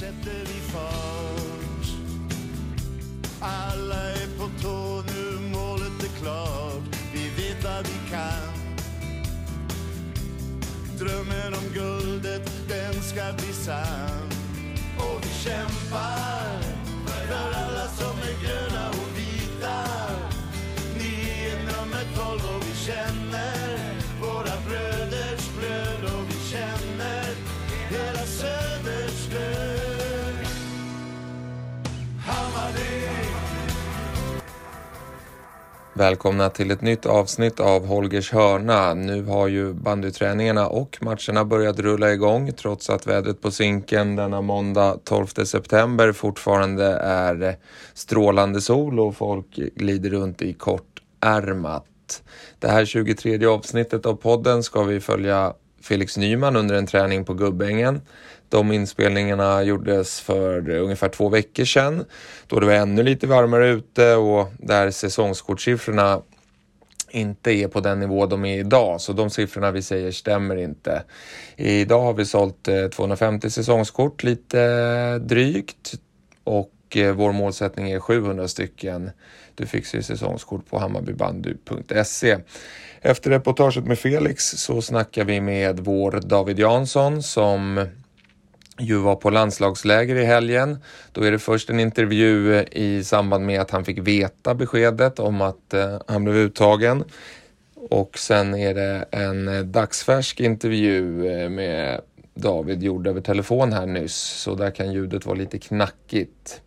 sätter vi fart. Alla är på tå nu, målet är klart. Vi vet vad vi kan. Drömmen om guldet, den ska bli sann. Välkomna till ett nytt avsnitt av Holgers hörna. Nu har ju bandyträningarna och matcherna börjat rulla igång trots att vädret på Zinken denna måndag 12 september fortfarande är strålande sol och folk glider runt i kortärmat. Det här 23 avsnittet av podden ska vi följa Felix Nyman under en träning på Gubbängen. De inspelningarna gjordes för ungefär två veckor sedan då det var ännu lite varmare ute och där säsongskortsiffrorna inte är på den nivå de är idag. Så de siffrorna vi säger stämmer inte. Idag har vi sålt eh, 250 säsongskort lite drygt och eh, vår målsättning är 700 stycken. Du fixar ju säsongskort på hammarbybandy.se. Efter reportaget med Felix så snackar vi med vår David Jansson som ju var på landslagsläger i helgen. Då är det först en intervju eh, i samband med att han fick veta beskedet om att eh, han blev uttagen. Och sen är det en eh, dagsfärsk intervju med David gjord över telefon här nyss, så där kan ljudet vara lite knackigt.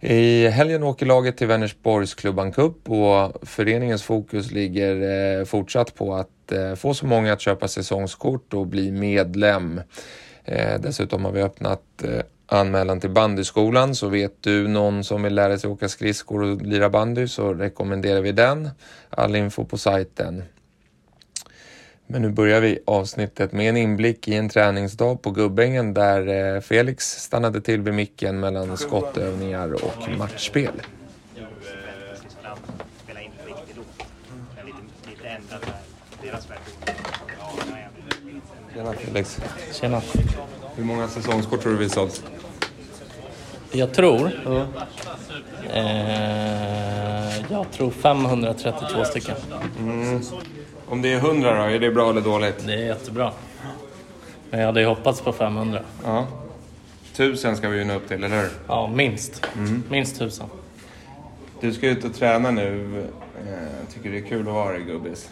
I helgen åker laget till Vänersborgs klubban Cup och föreningens fokus ligger fortsatt på att få så många att köpa säsongskort och bli medlem. Eh, dessutom har vi öppnat eh, anmälan till bandyskolan så vet du någon som vill lära sig åka skridskor och lira bandy så rekommenderar vi den. All info på sajten. Men nu börjar vi avsnittet med en inblick i en träningsdag på Gubbängen där eh, Felix stannade till vid micken mellan skottövningar och matchspel. spela in en riktig dop. Men lite, lite ändrat där, deras version. Ja, ja, ja. Tjena Felix. Tjena. Hur många säsongskort tror du vi sålt? Jag tror... Eh, jag tror 532 stycken. Om det är 100 då, är det bra eller dåligt? Det är jättebra. Men jag hade ju hoppats på 500. Ja. Tusen ska vi ju nå upp till, eller hur? Ja, minst. Minst tusen. Du ska ut och träna nu. Eh, tycker det är kul att vara i Gubbis.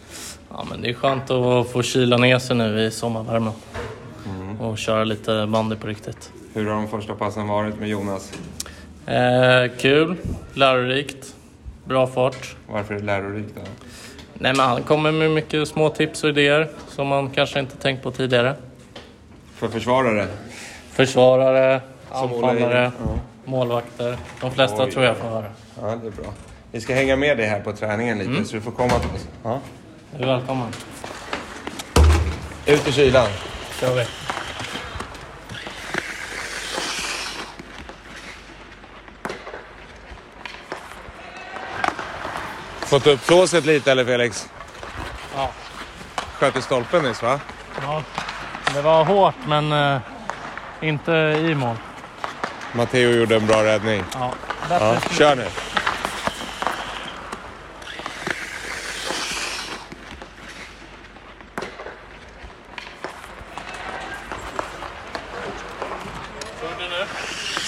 Ja, men det är skönt att få kyla ner sig nu i sommarvärmen. Och köra lite bandy på riktigt. Hur har de första passen varit med Jonas? Eh, kul, lärorikt, bra fart. Varför är det lärorikt då? Nej, men han kommer med mycket små tips och idéer som man kanske inte tänkt på tidigare. För försvarare? Försvarare, Som anfallare, Ja. målvakter. De flesta Oj, tror jag får höra. Ja, det är bra. Vi ska hänga med dig här på träningen lite så du får komma till oss. Ja. Du är välkommen. Ut i kylan. kör vi. Fått upp såset lite eller Felix? Ja. Sköt i stolpen nyss va? ja. Det var hårt men eh, inte i mål. Matteo gjorde en bra räddning. Ja. Bättre Ja, kör nu.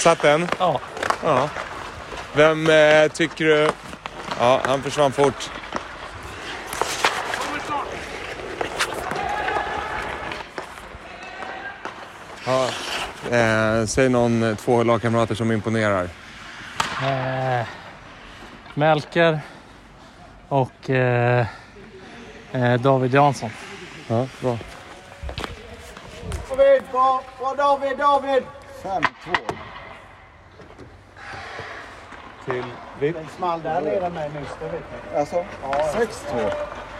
Satt den? Ja. Ja. Vem eh, tycker du... Ja, han försvann fort. Ja, eh, säg någon eh, två lagkamrater som imponerar. Eh, Melker och eh, eh, David Jansson. Ja, bra. David, bra, bra David, David! 5-2. Till vitt. Den small där nere med nyss, det vet ni. Alltså? Ja, 6-2.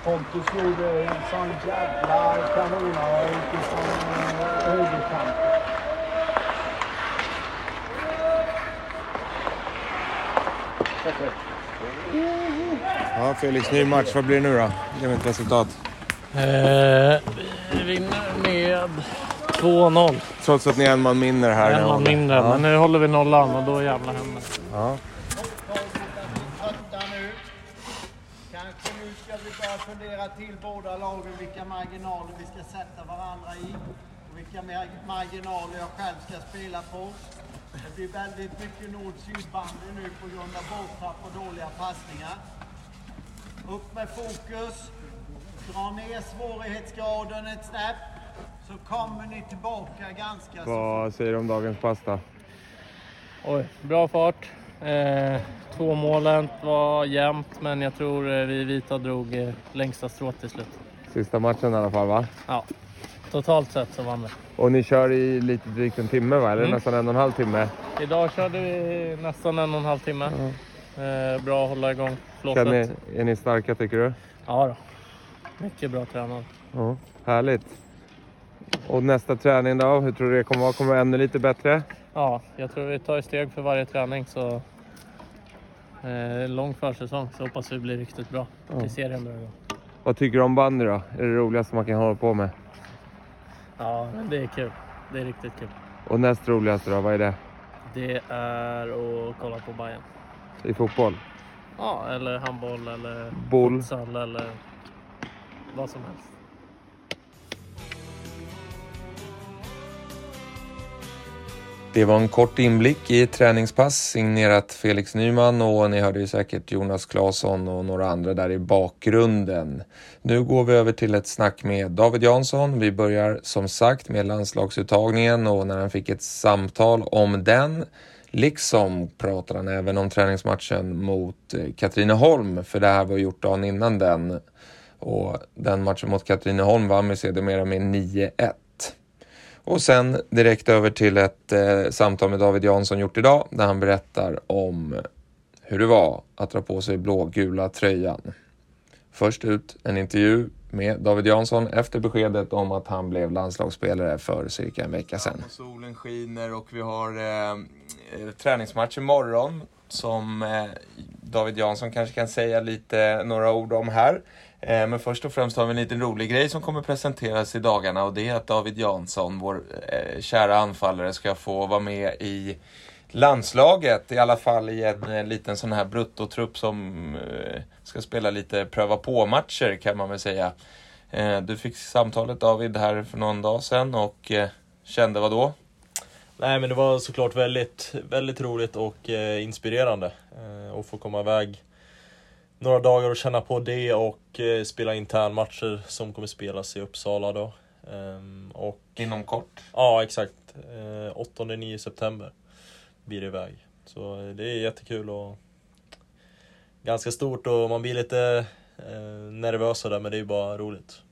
Pontus gjorde en sån jävla kanonare utifrån eh, högerkanten. Ja, Felix, ny match. Vad blir det nu då? Ge mig ett resultat. Eh, vi vinner med 2-0. Trots att ni är en man mindre här. En man mindre, Ja. men nu håller vi nollan och då jävlar händer det. Ja. Fundera till båda lagen vilka marginaler vi ska sätta varandra i. Och vilka mar- marginaler jag själv ska spela på. Det blir väldigt mycket nord-syd-bandy nu på grund av båttapp och dåliga passningar. Upp med fokus. Dra ner svårighetsgraden ett snäpp. Så kommer ni tillbaka ganska så Vad säger du om dagens pass då? Oj, bra fart. Eh, två målen var jämnt, men jag tror eh, vi vita drog eh, längsta strået till slut. Sista matchen i alla fall va? Ja, totalt sett så vann vi. Och ni kör i lite drygt en timme va? Eller Mm. nästan en och en halv timme? Idag körde vi nästan en och en halv timme. Eh, bra att hålla igång flåset. Känner, är ni starka tycker du? Ja då. Mycket bra tränad. Ja. Härligt. Och nästa träning då? Hur tror du det kommer vara? Kommer det vara ännu lite bättre? Ja, jag tror vi tar ett steg för varje träning så... Eh, lång försäsong så hoppas vi blir riktigt bra till serien drar igång. Vad tycker du om bandy då? Är det roligaste man kan hålla på med? Ja, det är kul. Det är riktigt kul. Och näst roligaste då? Vad är det? Det är att kolla på Bayern. I fotboll? Ja, eller handboll eller Boll? futsal eller vad som helst. Det var en kort inblick i ett träningspass signerat Felix Nyman och ni hörde ju säkert Jonas Claesson och några andra där i bakgrunden. Nu går vi över till ett snack med David Jansson. Vi börjar som sagt med landslagsuttagningen och när han fick ett samtal om den Liksom pratar han även om träningsmatchen mot eh, Katrineholm, för det här var gjort dagen innan den. Och den matchen mot Katrineholm vann vi sedermera med 9-1. Och sen direkt över till ett eh, samtal med David Jansson gjort idag där han berättar om hur det var att dra på sig blågula tröjan. Först ut en intervju med David Jansson efter beskedet om att han blev landslagsspelare för cirka en vecka sedan. solen skiner och vi har eh, eh, träningsmatch imorgon som eh, David Jansson kanske kan säga lite några ord om här. Eh, men först och främst har vi en liten rolig grej som kommer presenteras i dagarna och det är att David Jansson, vår eh, kära anfallare, ska få vara med i landslaget. I alla fall i en, liten sån här bruttotrupp som eh, ska spela lite pröva på-matcher kan man väl säga. Du fick samtalet David här för någon dag sedan och kände vad då? Nej men det var såklart väldigt, väldigt roligt och inspirerande att få komma iväg några dagar och känna på det och eh, spela internmatcher som kommer spelas i Uppsala då. Ehm, och Inom kort. ja, exakt. Eh, 8-9 september blir det iväg. Så eh, det är jättekul och ganska stort och man blir lite eh, nervös där men det är bara roligt.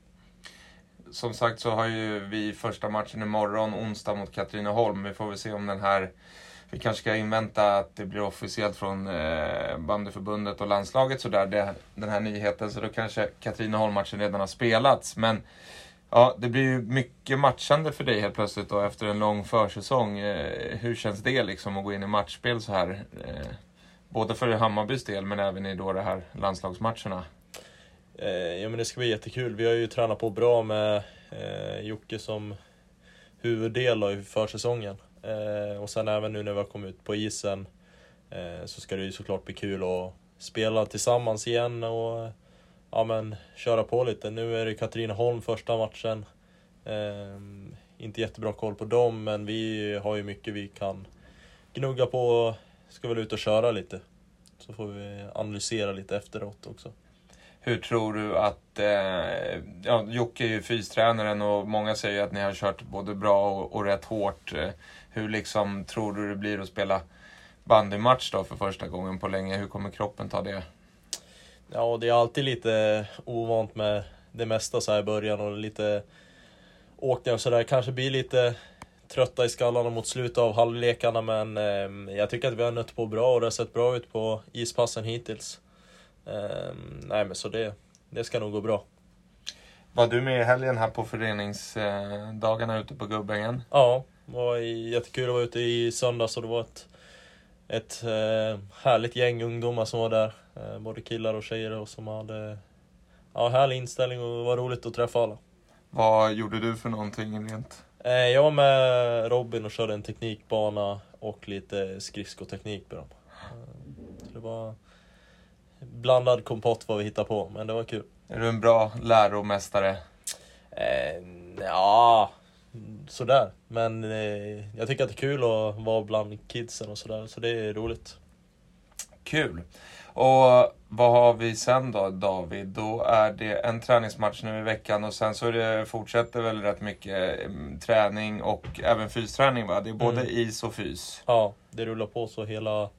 Som sagt så har ju vi första matchen imorgon, onsdag mot Katrineholm. Vi får väl se om den här... Vi kanske ska invänta att det blir officiellt från eh, bandyförbundet och landslaget sådär, det, den här nyheten. Så då kanske Katrineholm-matchen redan har spelats. Men ja, det blir ju mycket matchande för dig helt plötsligt då efter en lång försäsong. Eh, hur känns det liksom att gå in i matchspel så här? Eh, både för Hammarbys del men även i då de här landslagsmatcherna. Eh, ja men det ska bli jättekul. Vi har ju tränat på bra med eh, Jocke som huvuddel i försäsongen. Eh, och sen även nu när vi har kommit ut på isen eh, så ska det ju såklart bli kul att spela tillsammans igen och ja men köra på lite. Nu är det Katrineholm första matchen. Eh, inte jättebra koll på dem men vi har ju mycket vi kan gnugga på och ska väl ut och köra lite. Så får vi analysera lite efteråt också. Hur tror du att, eh, ja, Jocke är ju fystränaren och många säger att ni har kört både bra och, och rätt hårt. Eh, hur liksom tror du det blir att spela bandymatch då för första gången på länge? Hur kommer kroppen ta det? Ja, och det är alltid lite ovant med det mesta så här i början och lite åkningar och sådär. Kanske blir lite trötta i skallarna mot slutet av halvlekarna men eh, jag tycker att vi har nött på bra och det har sett bra ut på ispassen hittills. Eh, nej men så det, det ska nog gå bra. Var du med i helgen här på föreningsdagarna ute på Gubbängen? Ja, det var jättekul att vara ute i söndags och det var ett, ett eh, härligt gäng ungdomar som var där. Eh, både killar och tjejer och som hade ja, härlig inställning och det var roligt att träffa alla. Vad gjorde du för någonting rent? Eh, jag var med Robin och körde en teknikbana och lite skridskoteknik med dem. Så det var blandad kompott vad vi hittade på, men det var kul. Är du en bra läromästare? Eh, ja, sådär. Men eh, jag tycker att det är kul att vara bland kidsen och sådär, så det är roligt. Kul! Och vad har vi sen då David? Då är det en träningsmatch nu i veckan och sen så det, fortsätter väl rätt mycket mm, träning och även fysträning va? Det är både Mm. is och fys. Ja, det rullar på så hela,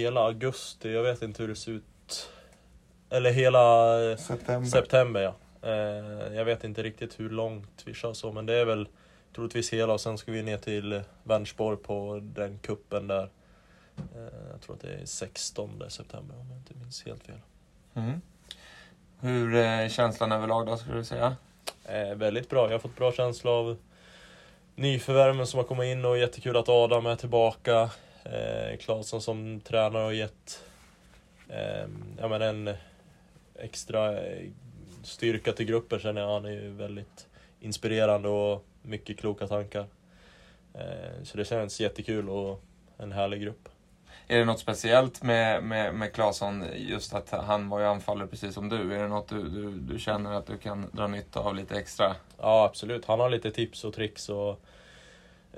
hela augusti. Jag vet inte hur det ser ut. Eller hela eh, September. september ja. Eh, jag vet inte riktigt hur långt vi kör så, men det är väl troligtvis hela och sen ska vi ner till Vänersborg på den kuppen där. Eh, jag tror att det är 16 september om jag inte minns helt fel. Mm. Hur är känslan överlag då skulle du säga? Eh, väldigt bra. Jag har fått bra känsla av nyförvärven som har kommit in och jättekul att Adam är tillbaka. Eh, som tränare har gett eh, ja, men en extra eh, styrka till gruppen känner jag. Han är ju väldigt inspirerande och mycket kloka tankar. Eh, så det känns jättekul och en härlig grupp. Är det något speciellt med, med, med Claesson, just att han var ju anfallare precis som du? Är det något du, du, du känner att du kan dra nytta av lite extra? Ja, absolut. Han har lite tips och tricks och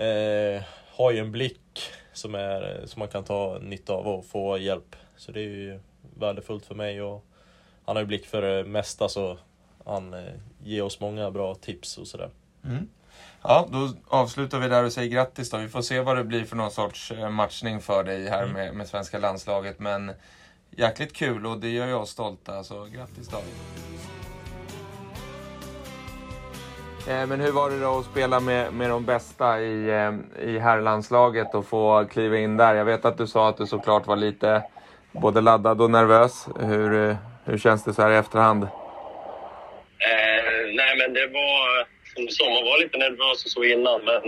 eh, har ju en blick som, är, som man kan ta nytta av och få hjälp. Så det är ju värdefullt för mig och han har ju blick för det mesta så han eh, ger oss många bra tips och sådär. Mm. Ja, då avslutar vi där och säger grattis då. Vi får se vad det blir för någon sorts eh, matchning för dig här Mm. med, med svenska landslaget. Men jäkligt kul och det gör jag stolta, så grattis David. Eh, men hur var det då att spela med, med de bästa i, eh, i herrlandslaget och få kliva in där? Jag vet att du sa att du såklart var lite både laddad och nervös. Hur, eh, hur känns det så här i efterhand? Eh, nej, men det var som du sa, man var lite nervös och så innan, men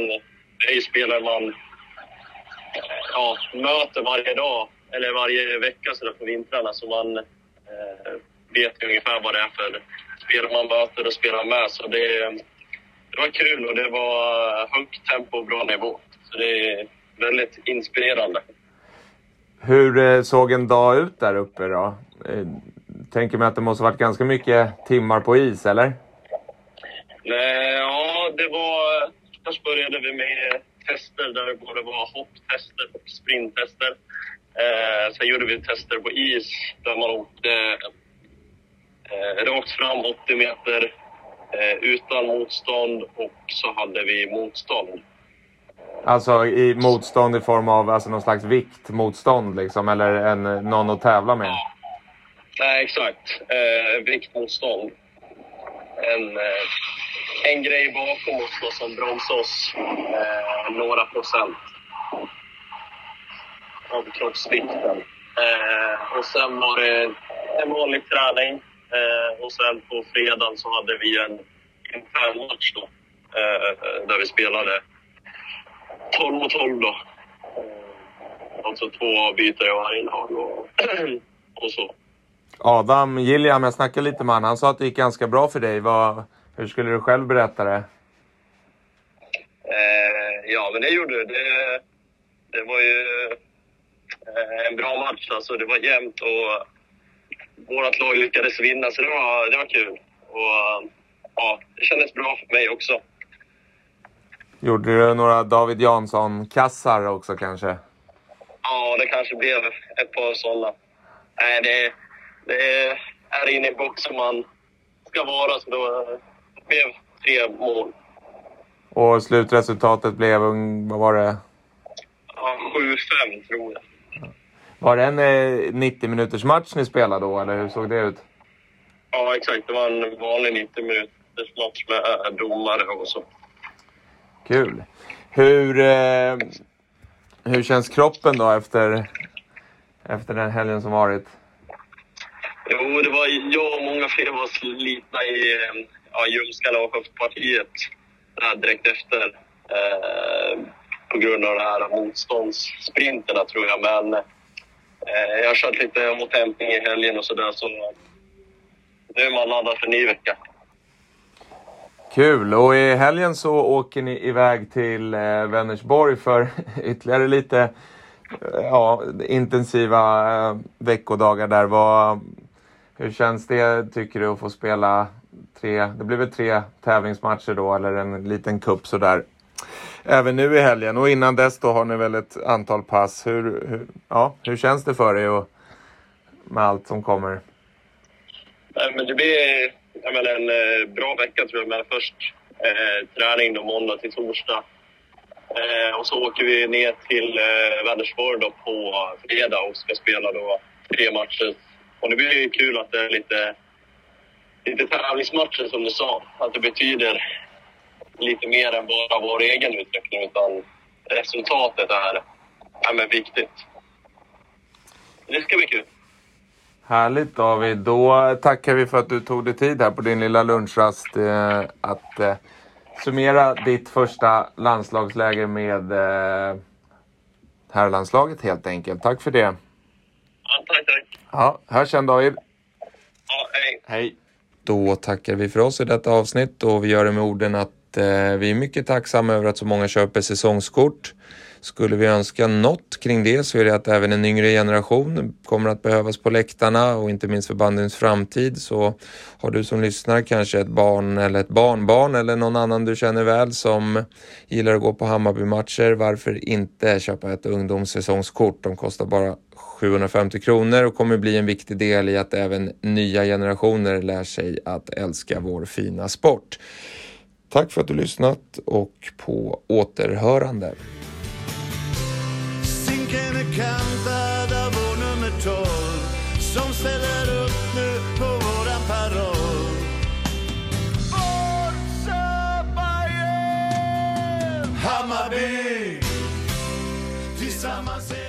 det är ju spelare man ja, möter varje dag eller varje vecka så där på vintrarna, så man eh, vet ju ungefär vad det är för spelare man möter och spelar med. Så det, det var kul och det var högt tempo och bra nivå. Så det är väldigt inspirerande. Hur eh, såg en dag ut där uppe då? Eh, Tänker mig att det måste varit ganska mycket timmar på is, eller? Nej, ja, det var... Först började vi med tester där det både var hopptester och sprinttester. Eh, sen gjorde vi tester på is där man åkte eh, rakt fram 80 meter eh, utan motstånd och så hade vi motstånd. Alltså i motstånd i form av alltså, någon slags viktmotstånd liksom, eller en, någon att tävla med? Nej, exakt. Eh, viktmotstånd. En, eh, en grej bakom oss då som bromsar oss eh, några procent av kroppsvikten. Eh, och sen var det en vanlig träning. Eh, och sen på fredagen så hade vi en intern match då. Eh, där vi spelade 12 mot 12 då. Eh, alltså två avbytare i varje lag och, och så. Adam Gilliam, jag snackade lite med honom. Han sa att det gick ganska bra för dig. Vad, hur skulle du själv berätta det? Eh, ja, men det gjorde det. Det, det var ju eh, en bra match. Alltså, det var jämnt och vårt lag lyckades vinna, så det var, det var kul. Och, ja, det kändes bra för mig också. Gjorde du några David Jansson-kassar också kanske? Ja, det kanske blev ett par sådana. Nej, det, det är inne i boxen man ska vara, så då det blev tre mål. Och slutresultatet blev, vad var det? Ja, 7-5 tror jag. Var det en eh, 90 minuters match ni spelade då, eller hur såg det ut? Ja, exakt. Det var en vanlig 90 minuters match med eh, domare och så. Kul. Hur, eh, hur känns kroppen då efter, efter den helgen som varit? Jo, det var jag och många fler var slitna i eh, ja, ljumskarna och höftpartiet direkt efter. Eh, på grund av de här motståndssprinterna tror jag. Men eh, Eh, jag har kört lite återhämtning i helgen och sådär. Så nu är man laddad för ny vecka. Kul! Och i helgen så åker ni iväg till eh, Vänersborg för ytterligare lite eh, ja, intensiva eh, veckodagar där. Vad, hur känns det tycker du att få spela tre, det blir väl tre tävlingsmatcher då eller en liten cup sådär. Även nu i helgen och innan dess då har ni väl ett antal pass. Hur, hur, ja, hur känns det för dig och, med allt som kommer? Nej, men det blir jag menar, en eh, bra vecka tror jag. Men först eh, träning då måndag till torsdag. Eh, och så åker vi ner till eh, Vänersborg då på fredag och ska spela då tre matcher. Och det blir ju kul att det är lite, lite tävlingsmatcher som du sa. Att det betyder lite mer än bara vår egen utveckling. Utan resultatet är, är men viktigt. Det ska bli kul. Härligt David. Då tackar vi för att du tog dig tid här på din lilla lunchrast eh, att eh, summera ditt första landslagsläger med eh, herrlandslaget helt enkelt. Tack för det. Ja, tack, tack. Ja, hörs sen David. Ja, hej. Hej. Då tackar vi för oss i detta avsnitt och vi gör det med orden att Eh, vi är mycket tacksamma över att så många köper säsongskort. Skulle vi önska något kring det så är det att även en yngre generation kommer att behövas på läktarna och inte minst för bandens framtid så har du som lyssnar kanske ett barn eller ett barnbarn eller någon annan du känner väl som gillar att gå på Hammarby-matcher. Varför inte köpa ett ungdomssäsongskort? De kostar bara 750 kronor och kommer bli en viktig del i att även nya generationer lär sig att älska vår fina sport. Tack för att du lyssnat och på återhörande. Är kantad av nummer 12 som ställer upp nu på våran paroll. Forza Hammarby! Tillsammans är